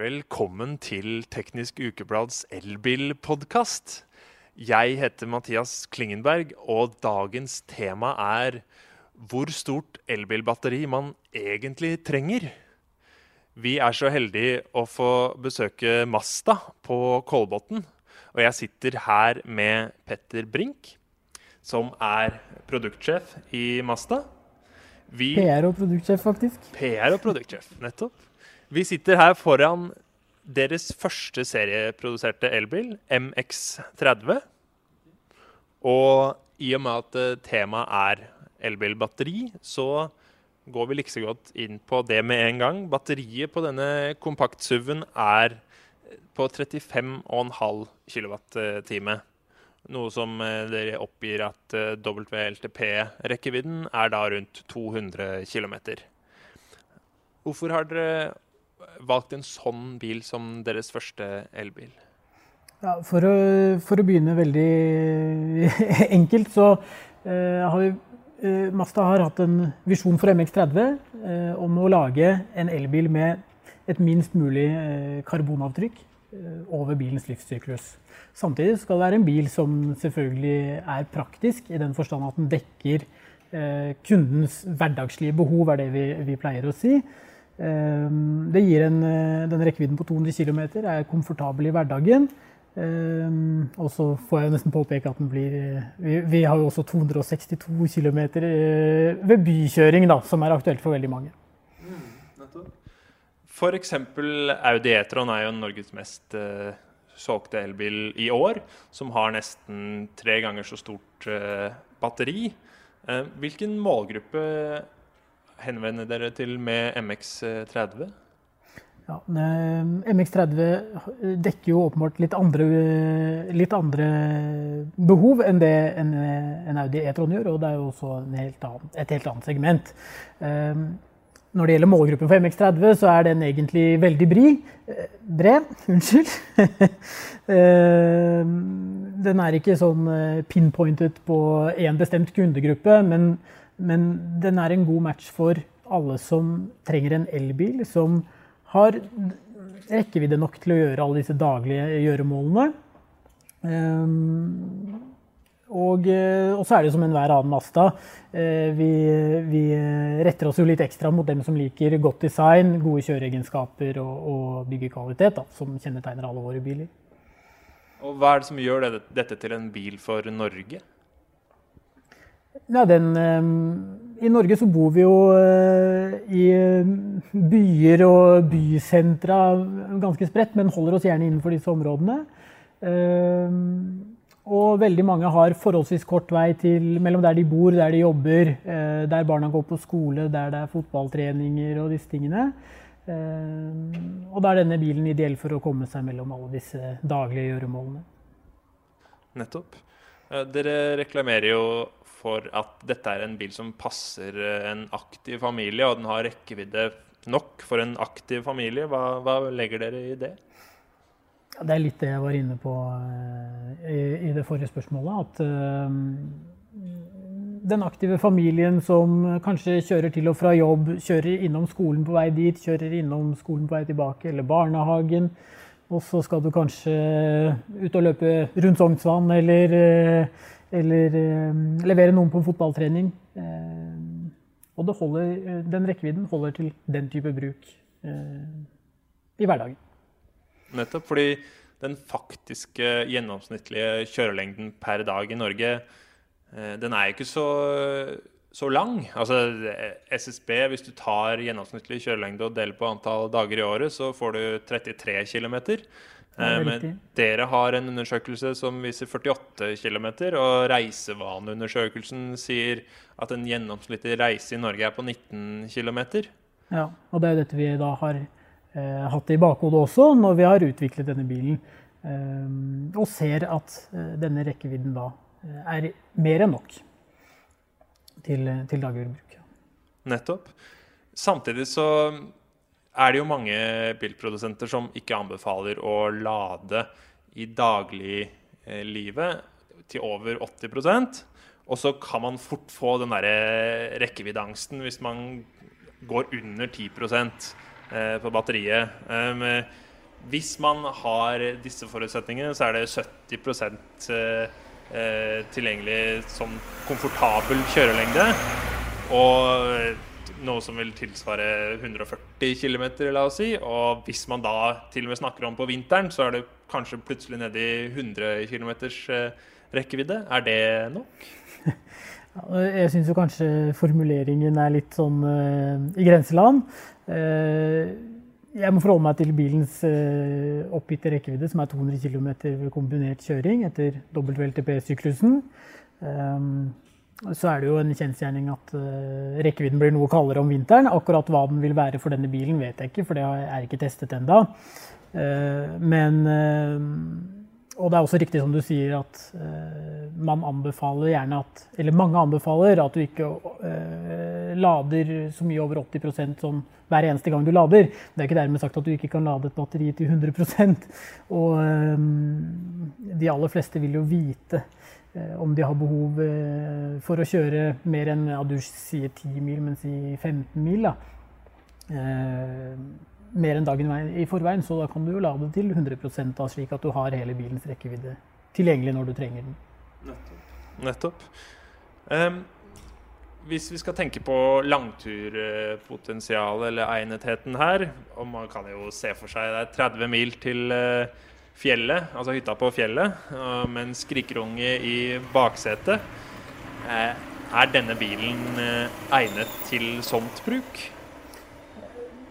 Velkommen til Teknisk Ukeblads elbilpodkast. Jeg heter Mathias Klingenberg, og dagens tema er hvor stort elbilbatteri man egentlig trenger. Vi er så heldige å få besøke Masta på Kolbotn. Og jeg sitter her med Petter Brink, som er produktsjef i Masta. Vi, PR og produktsjef, faktisk. PR og produktsjef, nettopp. Vi sitter her foran deres første serieproduserte elbil, MX30. Og i og med at eh, temaet er elbilbatteri, så går vi like godt inn på det med en gang. Batteriet på denne kompakt-SUV-en er på 35,5 kWt. Noe som eh, dere oppgir at eh, WLTP-rekkevidden er da rundt 200 km. Hvorfor har dere valgt en sånn bil som deres første elbil? Ja, for, å, for, å, begynne veldig enkelt, så uh, har vi uh, Mazda har hatt en visjon for MX30 uh, om å lage en elbil med et minst mulig karbonavtrykk over bilens livssyklus. Samtidig skal det være en bil som selvfølgelig er praktisk, i den forstand at den dekker kundens hverdagslige behov, er det vi, vi pleier å si. Ehm, det gir en, eh, den rekkevidden på 200 km, er komfortabel i hverdagen. Ehm, og så får jeg nesten påpeke at den blir eh, Vi, vi har jo også 262 km eh, ved bykjøring, da, som er aktuelt for veldig mange. Mm, F.eks. Audi E-tron er jo Norges mest uh, solgte elbil i år, som har nesten tre ganger så stort uh, batteri. Uh, hvilken målgruppe henvender dere til med MX30? Ja, MX30 dekker jo åpenbart litt andre, litt andre behov enn det en, Audi E-tron gjør, og det er jo også helt annen, et helt annet segment. Når det gjelder målgruppen for MX30, så er den egentlig veldig bri. Eh, bred, unnskyld. Den er ikke sånn eh, pinpointet på én bestemt kundegruppe, men men den er en god match for alle som trenger en elbil, som har rekkevidde nok til å gjøre alle disse daglige gjøremålene. Um, og, eh, og, så er det som enhver annen Masta. Eh, vi, vi, retter oss jo litt ekstra mot dem som liker godt design, gode kjøreegenskaper og, og byggekvalitet, da, som kjennetegner alle våre biler. Og Hva er det som gjør dette til en bil for Norge? Ja, den, eh, I Norge så bor vi jo eh, i eh, byer og bysentra ganske spredt, men holder oss gjerne innenfor disse områdene. Og veldig mange har forholdsvis kort vei til mellom der de bor, der de jobber, der barna går på skole, der det er fotballtreninger og disse tingene. Og da er denne bilen ideell for å komme seg mellom alle disse daglige gjøremålene. Nettopp. Dere reklamerer jo for at dette er en bil som passer eh, en aktiv familie, og den har rekkevidde nok for en aktiv familie. Hva, hva legger dere i det? Det er litt det jeg var inne på uh, i, det forrige spørsmålet. At uh, den aktive familien som kanskje kjører til og fra jobb, kjører innom skolen på vei dit, kjører innom skolen på vei tilbake, eller barnehagen. Og så skal du kanskje ut og løpe rundt Sognsvann eller eller eh, levere noen på en fotballtrening. Eh, og holder, eh, den rekkevidden holder til den type bruk i hverdagen. Nettopp fordi den faktiske gjennomsnittlige kjørelengden per dag i Norge, den er ikke så, så lang. Altså SSB, hvis du tar gjennomsnittlig kjørelengde og deler på antall dager i året, så får du 33 km. Eh, men dere har en undersøkelse som viser 48 km, og reisevaneundersøkelsen sier at en gjennomsnittlig reise i Norge er på 19 km. Ja, og det er jo dette vi da har eh, hatt i bakhodet også når vi har utviklet denne bilen. Eh, og ser at eh, denne rekkevidden da eh, er mer enn nok til, til daglig bruk. Nettopp. Samtidig så er det jo mange bilprodusenter som ikke anbefaler å lade i dagliglivet til over 80% Og så kan man fort få den derre hvis man går under 10 eh, på batteriet. hvis man har disse forutsetningene, så er det 70 eh, tilgjengelig som komfortabel kjørelengde. Og noe som vil tilsvare 140 km, la oss si. Og hvis man da til og med snakker om på vinteren, så er det kanskje plutselig nede i 100 km rekkevidde. Er det nok? Jeg syns jo kanskje formuleringen er litt sånn uh, i grenseland. Uh, jeg må forholde meg til bilens uh, oppgitte rekkevidde, som er 200 km ved kombinert kjøring etter WLTP-syklusen. Um, så er det jo en kjensgjerning at uh, rekkevidden blir noe kaldere om vinteren. Akkurat hva den vil være for denne bilen, vet jeg ikke, for det er ikke testet ennå. Uh, men uh, og det er også riktig som du sier at man anbefaler gjerne at Eller mange anbefaler at du ikke lader så mye over 80% som hver eneste gang du lader. Det er ikke dermed sagt at du ikke kan lade et batteri til 100 Og de aller fleste vil jo vite om de har behov for å kjøre mer enn ja, du sier 10 mil, men si 15 mil. da mer enn dagen i forveien, så da kan du jo lade til 100 da, slik at du har hele bilens rekkevidde tilgjengelig når du trenger den. Nettopp. Nettopp. Um, hvis vi skal tenke på langturpotensialet eller egnetheten her, og man kan jo se for seg det er 30 mil til uh, fjellet, altså hytta på fjellet, med en skrikerunge i baksetet, uh, er denne bilen egnet til sånt bruk?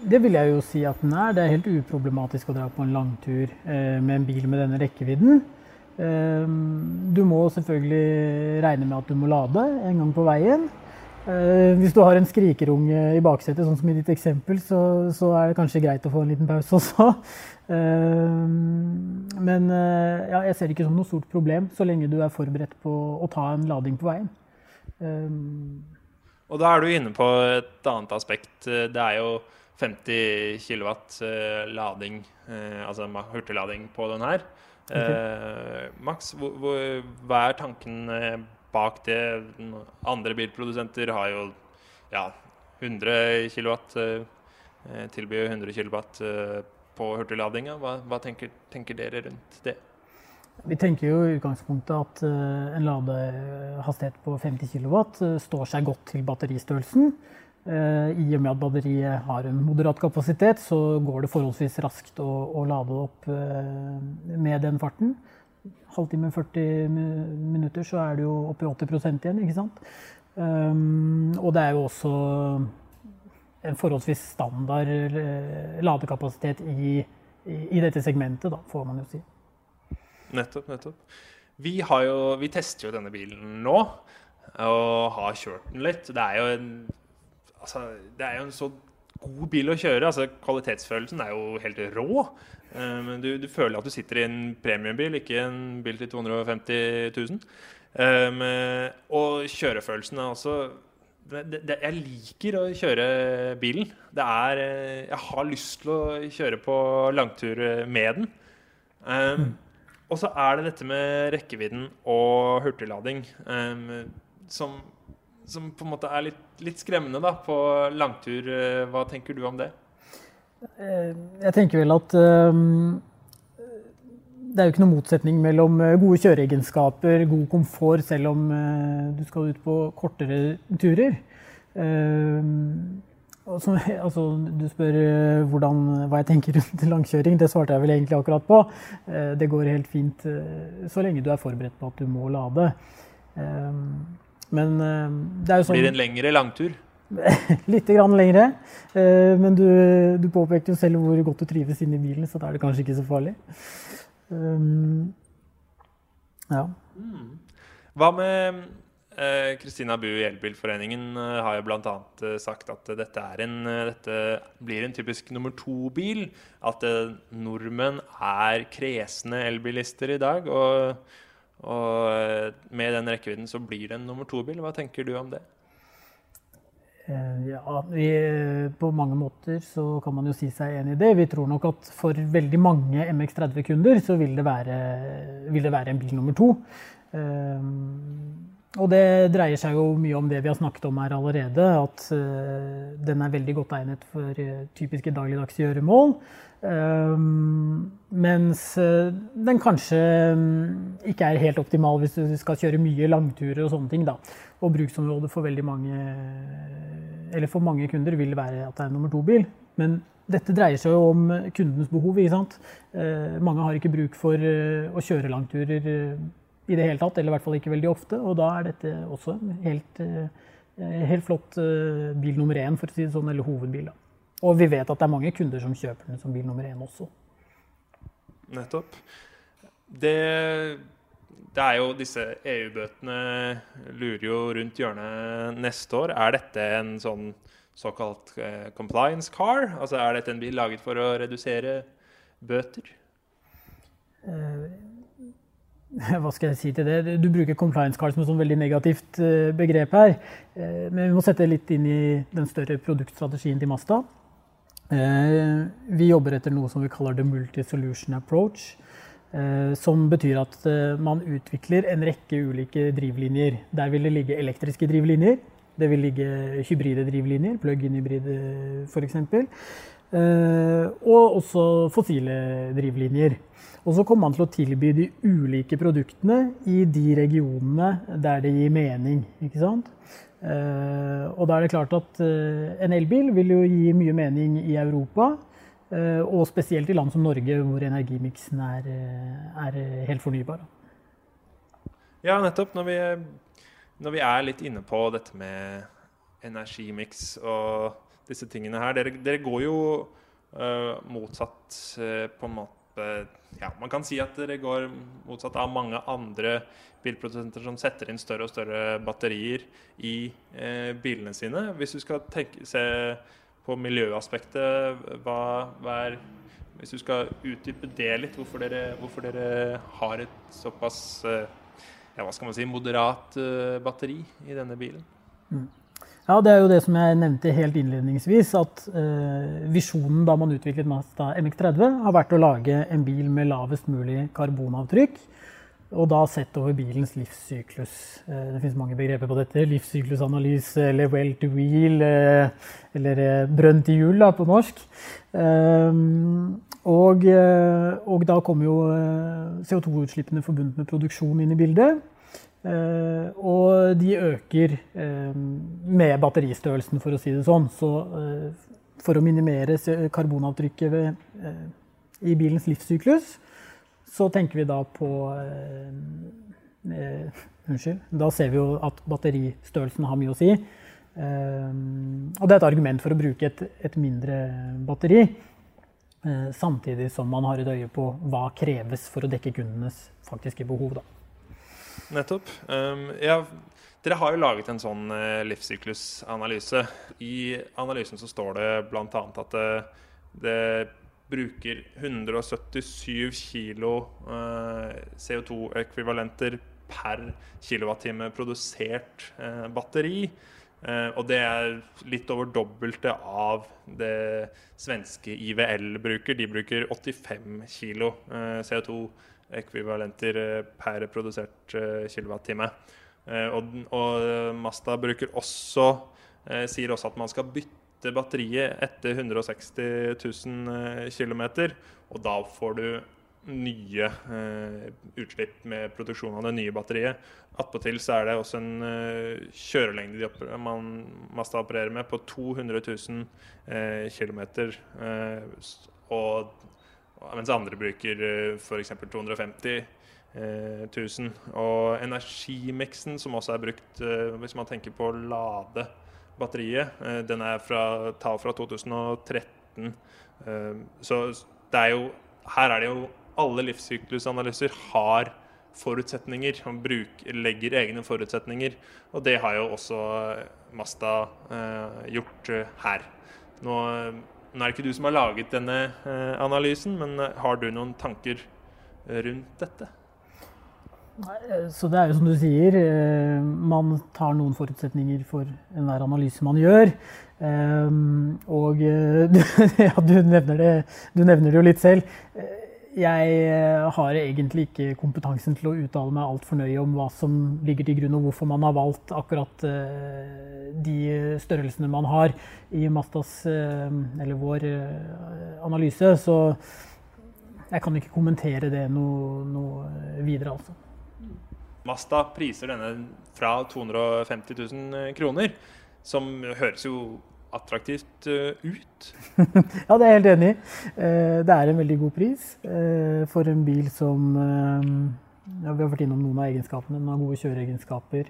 Det vil jeg jo si at den er. Det er helt uproblematisk å dra på en langtur eh, med en bil med denne rekkevidden. Eh, du må selvfølgelig regne med at du må lade en gang på veien. Eh, hvis du har en skrikerunge i baksetet, sånn som i ditt eksempel, så, så, er det kanskje greit å få en liten pause også. Men ja, jeg ser det ikke som noe stort problem, så lenge du er forberedt på å ta en lading på veien. Og da er du inne på et annet aspekt. Det er jo 50 kW eh, lading, eh, altså hurtiglading på den her. Okay. Eh, Max, hva er tanken bak det? Andre bilprodusenter har jo ja, 100 kW, tilbyr 100 kW på hurtigladinga. Hva, hva tenker, tenker, dere rundt det? Vi tenker jo i utgangspunktet at en ladehastighet på 50 kW står seg godt til batteristørrelsen. Eh, I og med at batteriet har en moderat kapasitet, så går det forholdsvis raskt å, å lade opp eh, med den farten. Halvtime, 40 minutter, så er det jo oppe i 80% igjen, ikke sant. Um, og det er jo også en forholdsvis standard ladekapasitet i, i, i dette segmentet, da, får man jo si. Nettopp, nettopp. Vi, jo, vi tester jo denne bilen nå, og har kjørt den litt. Det er jo en altså, det er jo en så god bil å kjøre. altså Kvalitetsfølelsen er jo helt rå. Uh, men du, du, føler at du sitter i en premiumbil, ikke en bil til 250 000. Um, og kjørefølelsen er også det, det, Jeg liker å kjøre bilen. Det er eh, Jeg har lyst til å kjøre på langtur med den. Um, mm. Og så er det dette med rekkevidden og hurtiglading um, som som på en måte er litt, litt skremmende da, på langtur. Eh, hva tenker du om det? Eh, jeg tenker vel at um, det er jo ikke noen motsetning mellom gode kjøreegenskaper, god komfort, selv om du skal ut på kortere turer. Så, altså, du spør hvordan, hva jeg tenker rundt langkjøring. Det svarte jeg vel egentlig akkurat på. Det går helt fint så lenge du er forberedt på at du må lade. Men eh, det er jo sånn Blir det en lengre langtur? Litt grann lengre. Eh, men du, du påpekte jo selv hvor godt du trives inne i bilen, så da er det kanskje ikke så farlig. Um, ja. Mm. Hva med Kristina Bu i Elbilforeningen har jo bl.a. sagt at dette, en, dette, blir en typisk nummer to-bil. At nordmenn er kresne elbilister i dag. og og eh, med den rekkevidden så blir det en nummer to-bil. Hva tenker du om det? Eh, ja, vi, På mange måter så kan man jo si seg enig i det. Vi tror nok at for veldig mange MX30-kunder så vil det, være, vil det, være, en bil nummer to. Eh, og det dreier seg jo mye om det vi har snakket om her allerede. At uh, den er veldig godt egnet for uh, typiske dagligdagse gjøremål. Um, mens uh, den kanskje um, ikke er helt optimal hvis du skal kjøre mye langturer og sånne ting. Da. Og bruksområdet for veldig mange, eller for mange kunder vil være at det er nummer to-bil. Men dette dreier seg jo om kundens behov. ikke sant? mange har ikke bruk for å kjøre langturer i det hele tatt, eller i hvert fall ikke veldig ofte. Og da er dette også helt, eh, helt flott eh, bil nummer én, for å si det sånn, eller hovedbil. Og vi vet at det er mange kunder som kjøper den som bil nummer én også. Nettopp. Det, det er jo disse EU-bøtene lurer jo rundt hjørnet neste år. Er dette en sånn såkalt eh, compliance car? Altså er dette en bil laget for å redusere bøter? Uh, hva skal jeg si til det? Du bruker compliance card som et veldig negativt eh, begrep her. Eh, men vi må sette det litt inn i den større produktstrategien til Masta. Eh, vi jobber etter noe som vi kaller the multi-solution approach. Som betyr at man utvikler en rekke ulike drivlinjer. Der vil det ligge elektriske drivlinjer. Det vil ligge hybride drivlinjer, plug-in-hybride f.eks. Og også fossile drivlinjer. Og så kommer man til å tilby de ulike produktene i de regionene der det gir mening. ikke sant? Uh, og da er det klart at uh, en elbil vil jo gi mye mening i Europa. Uh, og spesielt i land som Norge, hvor energimiksen er, er, helt fornybar. Ja, nettopp. Når vi, når vi, er litt inne på dette med energimiks og disse tingene her Dere, dere går jo motsatt på en måte ja, Man kan si at det går motsatt av mange andre bilprodusenter som setter inn større og større batterier i eh, bilene sine. Hvis du skal tenke, se på miljøaspektet, hva, hva er Hvis du skal utdype det litt, hvorfor dere, hvorfor dere har et såpass eh, ja, hva skal man si, moderat eh, batteri i denne bilen? Mm. Ja, Det er jo det som jeg nevnte helt innledningsvis, at eh, visjonen da man utviklet Mazda MX30, har vært å lage en bil med lavest mulig karbonavtrykk. Og da sett over bilens livssyklus. Eh, det finnes mange begreper på dette. Livssyklusanalyse eller well to wheel, eh, eller eh, brønn til hjul på norsk. Eh, og, eh, og, da kommer jo CO2-utslippene forbundet med produksjon inn i bildet. Uh, og de øker uh, med batteristørrelsen, for å si det sånn. Så uh, for å minimere karbonavtrykket ved, i bilens livssyklus, så tenker vi da på Unnskyld. Da ser vi jo at batteristørrelsen har mye å si. og det er et argument for å bruke et, et mindre batteri. samtidig som man har et øye på hva kreves for å dekke kundenes faktiske behov. da. Nettopp. Um, ja, dere har jo laget en sånn uh, livssyklusanalyse. I analysen så står det bl.a. at det, det, bruker 177 kg uh, CO2-ekvivalenter per kilowattime produsert uh, batteri. Og det er litt over dobbelte av det svenske IVL bruker. De bruker 85 kg uh, CO2 ekvivalenter eh, per produsert eh, kilowattime. Eh, og, og Masta bruker også, sier også at man skal bytte batteriet etter 160 000 km. Og da får du nye utslipp med produksjon av det nye batteriet. Attpåtil så er det også en kjørelengde de man Mazda opererer med, på 200 000 uh, km. og mens andre bruker f.eks. 250 000. Og energimiksen, som også er brukt eh, hvis man tenker på å lade batteriet, eh, den er fra, tar fra 2013. Så det er jo Her er det jo Alle livssyklusanalyser har forutsetninger. Bruker, legger egne forutsetninger. Og det har jo også Masta gjort her. Nå nå er det ikke du som har laget denne eh, analysen, men eh, har du noen tanker rundt dette? Eh, så det er jo som du sier, man tar noen forutsetninger for enhver analyse man gjør. Og ja, du, nevner det, du nevner det jo litt selv. Jeg eh, har egentlig ikke kompetansen til å uttale meg altfor nøye om hva som ligger til grunn, og hvorfor man har valgt akkurat uh, de størrelsene man har i Mastas, uh, eller vår analyse. Så jeg kan ikke kommentere det noe, noe videre, altså. Masta priser denne fra 250 000 kroner, som høres jo attraktivt uh, ut? ja, det er jeg helt enig i. Uh, det er en veldig god pris uh, for en bil som ja, Vi har vært innom noen av egenskapene. Den har gode kjøreegenskaper.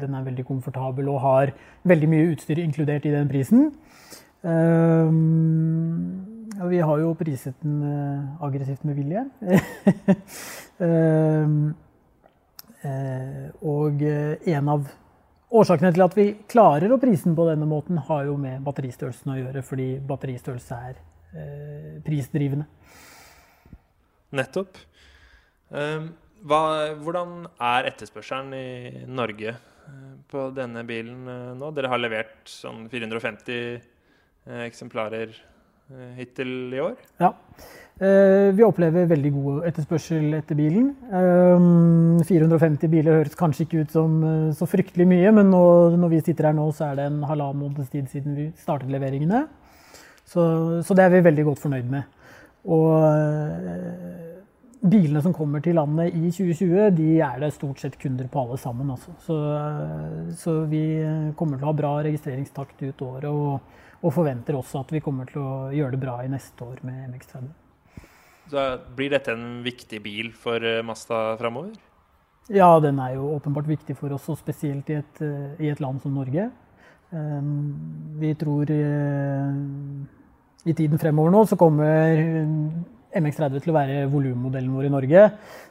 den er veldig komfortabel og har veldig mye utstyr inkludert i den prisen. Ja, vi har jo priset den aggressivt med vilje. og en av Årsakene til at vi klarer å prise den på denne måten, har jo med batteristørrelsen å gjøre, fordi batteristørrelse er eh, prisdrivende. Nettopp. Um, hva, hvordan er etterspørselen i Norge uh, på denne bilen uh, nå? Dere har levert sånn 450 uh, eksemplarer hittil i år? Ja. Eh, vi opplever veldig god etterspørsel etter bilen. 450 eh, biler høres kanskje ikke ut som eh, så fryktelig mye, men nå, når vi sitter her nå, så er det en halvannen måneds tid siden vi startet leveringene. Så, så, det er vi veldig godt fornøyd med. Og bilene som kommer til landet i 2020, de er det stort sett kunder på alle sammen. Altså. Så, så, vi kommer til å ha bra registreringstakt ut året, og, og forventer også at vi kommer til å gjøre det bra i neste år med MX30. Så blir dette en viktig bil for eh, Masta framover? Ja, den er jo åpenbart viktig for oss, og spesielt i et, eh, i et land som Norge. Ehm, vi tror eh, i tiden fremover nå så kommer MX30 til å være volummodellen vår i Norge,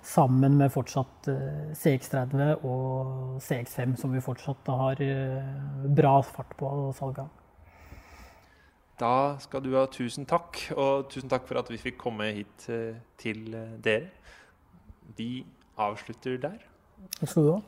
sammen med fortsatt CX30 og CX5, som vi fortsatt har bra fart på salget av. Da skal du ha tusen takk, og tusen takk for at vi fikk komme hit eh, til eh, dere. Vi avslutter der. Takk skal du ha.